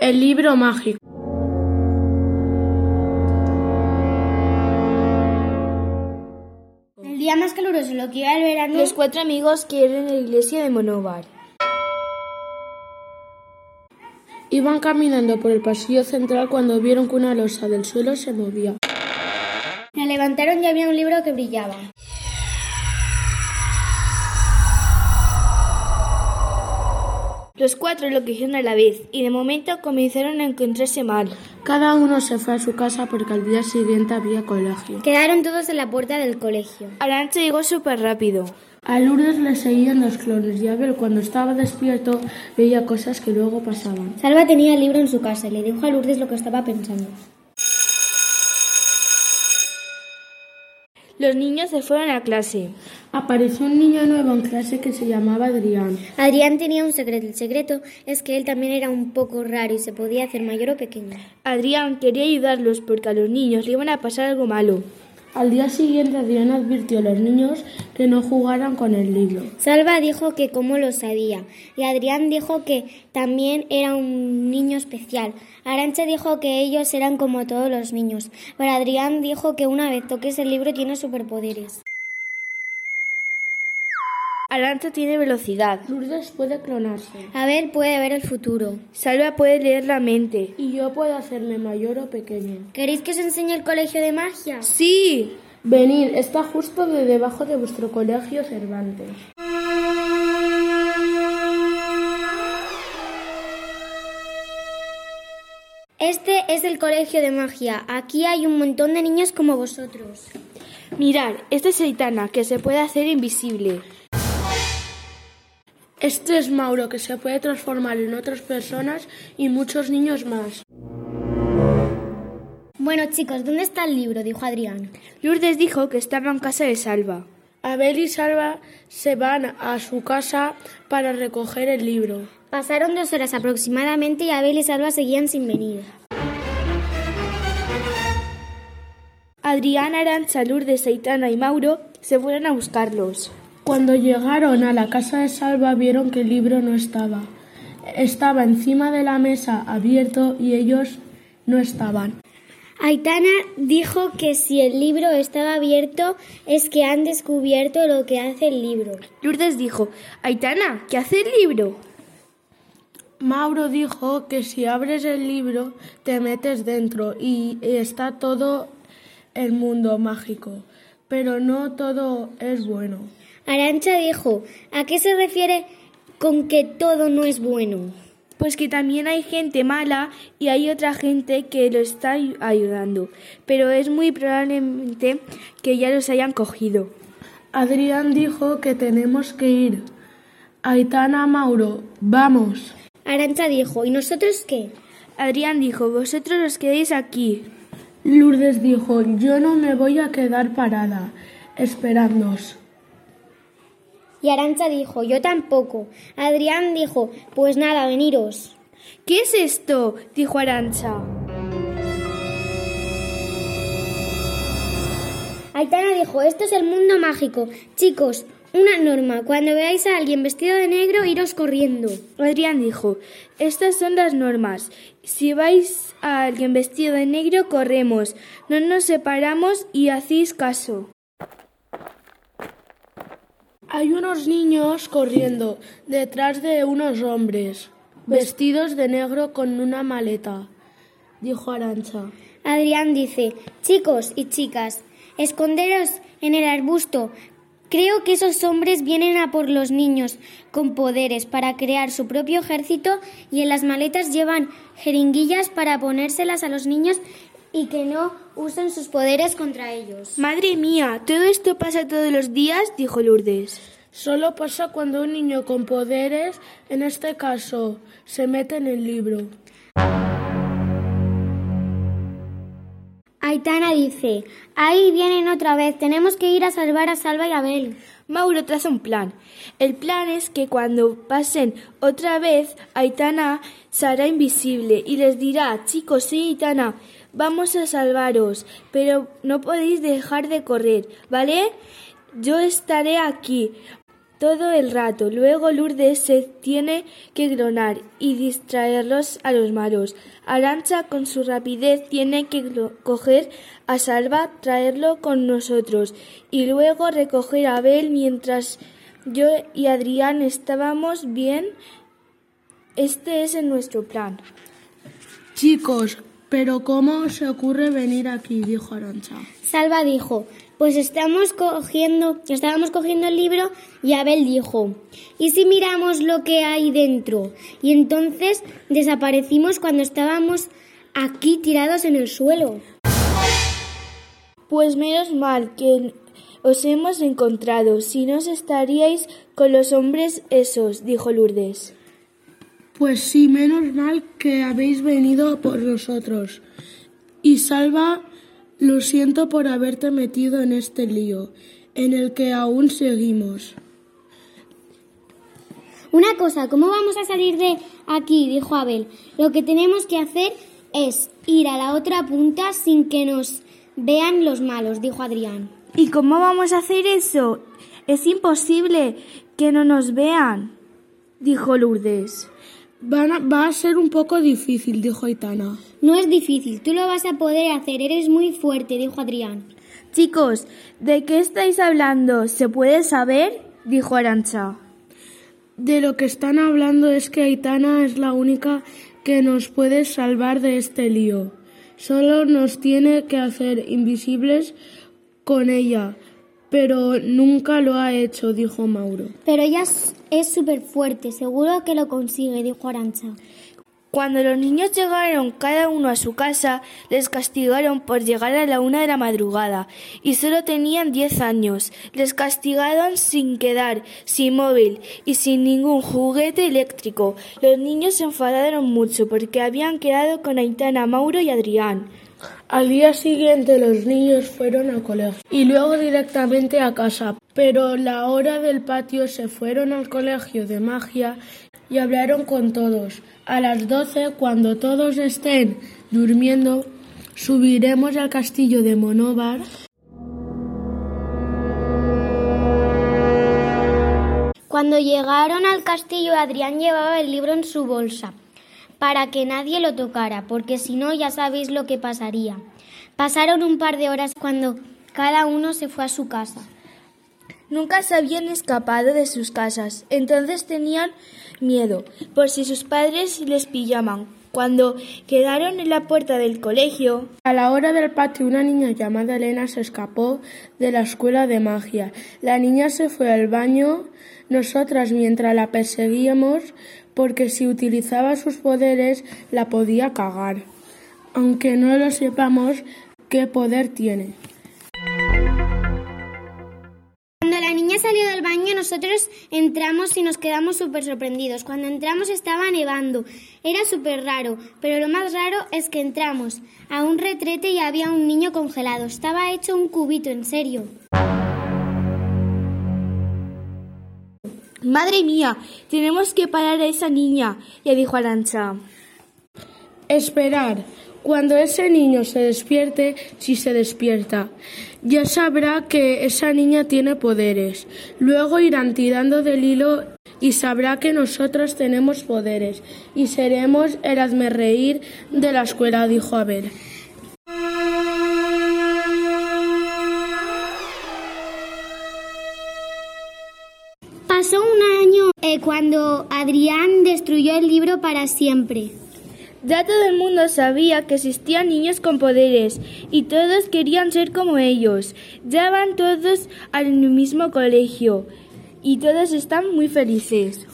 El libro mágico. El día más caluroso, lo que iba el verano. Los cuatro amigos quieren la iglesia de Monóvar. Iban caminando por el pasillo central cuando vieron que una losa del suelo se movía. La levantaron y había un libro que brillaba. Los cuatro lo cogieron a la vez y de momento comenzaron a encontrarse mal. Cada uno se fue a su casa porque al día siguiente había colegio. Quedaron todos en la puerta del colegio. Arancha llegó súper rápido. A Lourdes le seguían los clones y Abel cuando estaba despierto veía cosas que luego pasaban. Salva tenía el libro en su casa y le dijo a Lourdes lo que estaba pensando. Los niños se fueron a clase. Apareció un niño nuevo en clase que se llamaba Adrián. Adrián tenía un secreto. El secreto es que él también era un poco raro y se podía hacer mayor o pequeño. Adrián quería ayudarlos porque a los niños le iban a pasar algo malo. Al día siguiente Adrián advirtió a los niños que no jugaran con el libro. Salva dijo que cómo lo sabía y Adrián dijo que también era un niño especial. Arancha dijo que ellos eran como todos los niños, pero Adrián dijo que una vez toques el libro tiene superpoderes. Arancha tiene velocidad. Lourdes puede clonarse. Abel puede ver el futuro. Salva puede leer la mente. Y yo puedo hacerme mayor o pequeño. ¿Queréis que os enseñe el colegio de magia? Sí. Venid, está justo de debajo de vuestro colegio Cervantes. Este es el colegio de magia. Aquí hay un montón de niños como vosotros. Mirad, esta es Aitana, que se puede hacer invisible. Este es Mauro, que se puede transformar en otras personas y muchos niños más. Bueno, chicos, ¿dónde está el libro? dijo Adrián. Lourdes dijo que estaba en casa de Salva. Abel y Salva se van a su casa para recoger el libro. Pasaron dos horas aproximadamente y Abel y Salva seguían sin venir. Adrián, Arancha, Lourdes, Aitana y Mauro se fueron a buscarlos. Cuando llegaron a la casa de Salva vieron que el libro no estaba. Estaba encima de la mesa abierto y ellos no estaban. Aitana dijo que si el libro estaba abierto es que han descubierto lo que hace el libro. Lourdes dijo, Aitana, ¿qué hace el libro? Mauro dijo que si abres el libro te metes dentro y está todo el mundo mágico, pero no todo es bueno. Arancha dijo, ¿a qué se refiere con que todo no es bueno? Pues que también hay gente mala y hay otra gente que lo está ayudando, pero es muy probablemente que ya los hayan cogido. Adrián dijo que tenemos que ir. Aitana, Mauro, vamos. Arancha dijo, ¿y nosotros qué? Adrián dijo, vosotros os quedéis aquí. Lourdes dijo, yo no me voy a quedar parada, esperándoos. Y Arancha dijo, yo tampoco. Adrián dijo, pues nada, veniros. ¿Qué es esto? dijo Arancha. Aitana dijo, esto es el mundo mágico. Chicos, una norma, cuando veáis a alguien vestido de negro, iros corriendo. Adrián dijo, estas son las normas. Si vais a alguien vestido de negro, corremos. No nos separamos y hacéis caso. Hay unos niños corriendo detrás de unos hombres, vestidos de negro con una maleta, dijo Arancha. Adrián dice, chicos y chicas, esconderos en el arbusto. Creo que esos hombres vienen a por los niños con poderes para crear su propio ejército y en las maletas llevan jeringuillas para ponérselas a los niños y que no usen sus poderes contra ellos. Madre mía, ¿todo esto pasa todos los días? dijo Lourdes. Solo pasa cuando un niño con poderes, en este caso, se mete en el libro. Aitana dice, ahí vienen otra vez, tenemos que ir a salvar a Salva y a Abel. Mauro traza un plan. El plan es que cuando pasen otra vez, Aitana se hará invisible y les dirá, chicos, sí, Aitana, vamos a salvaros, pero no podéis dejar de correr, ¿vale? Yo estaré aquí. todo el rato. Luego Lourdes se tiene que clonar y distraerlos a los malos. Arancha con su rapidez tiene que coger a Salva, traerlo con nosotros y luego recoger a Abel mientras yo y Adrián estábamos bien. Este es nuestro plan. Chicos, pero ¿cómo se ocurre venir aquí? dijo Arancha. Salva dijo, pues estamos cogiendo, estábamos cogiendo el libro y Abel dijo, ¿y si miramos lo que hay dentro? Y entonces desaparecimos cuando estábamos aquí tirados en el suelo. Pues menos mal que os hemos encontrado, si no estaríais con los hombres esos, dijo Lourdes. Pues sí, menos mal que habéis venido por nosotros. Y Salva lo siento por haberte metido en este lío, en el que aún seguimos. Una cosa, ¿cómo vamos a salir de aquí? dijo Abel. Lo que tenemos que hacer es ir a la otra punta sin que nos vean los malos, dijo Adrián. ¿Y cómo vamos a hacer eso? Es imposible que no nos vean, dijo Lourdes va a ser un poco difícil, dijo Aitana. No es difícil, tú lo vas a poder hacer, eres muy fuerte, dijo Adrián. Chicos, ¿de qué estáis hablando? ¿Se puede saber? dijo Arancha. De lo que están hablando es que Aitana es la única que nos puede salvar de este lío. Solo nos tiene que hacer invisibles con ella, pero nunca lo ha hecho, dijo Mauro. Pero ella es súper fuerte, seguro que lo consigue, dijo Arancha. Cuando los niños llegaron cada uno a su casa, les castigaron por llegar a la una de la madrugada y solo tenían diez años. Les castigaron sin quedar, sin móvil y sin ningún juguete eléctrico. Los niños se enfadaron mucho porque habían quedado con Aitana, Mauro y Adrián. Al día siguiente los niños fueron al colegio y luego directamente a casa, pero la hora del patio se fueron al colegio de magia y hablaron con todos. A las doce, cuando todos estén durmiendo, subiremos al castillo de Monóvar. Cuando llegaron al castillo, Adrián llevaba el libro en su bolsa para que nadie lo tocara, porque si no ya sabéis lo que pasaría. Pasaron un par de horas cuando cada uno se fue a su casa. Nunca se habían escapado de sus casas, entonces tenían miedo por si sus padres les pillaban. Cuando quedaron en la puerta del colegio, a la hora del patio una niña llamada Elena se escapó de la escuela de magia. La niña se fue al baño. Nosotras, mientras la perseguíamos, porque si utilizaba sus poderes la podía cagar, aunque no lo sepamos qué poder tiene. Nosotros entramos y nos quedamos súper sorprendidos. Cuando entramos estaba nevando. Era súper raro, pero lo más raro es que entramos a un retrete y había un niño congelado. Estaba hecho un cubito, en serio. Madre mía, tenemos que parar a esa niña, le dijo Arancha. Esperar. Cuando ese niño se despierte, si se despierta, ya sabrá que esa niña tiene poderes. Luego irán tirando del hilo y sabrá que nosotros tenemos poderes y seremos el reír de la escuela, dijo Abel. Pasó un año eh, cuando Adrián destruyó el libro para siempre. Ya todo el mundo sabía que existían niños con poderes y todos querían ser como ellos. Ya van todos al mismo colegio y todos están muy felices.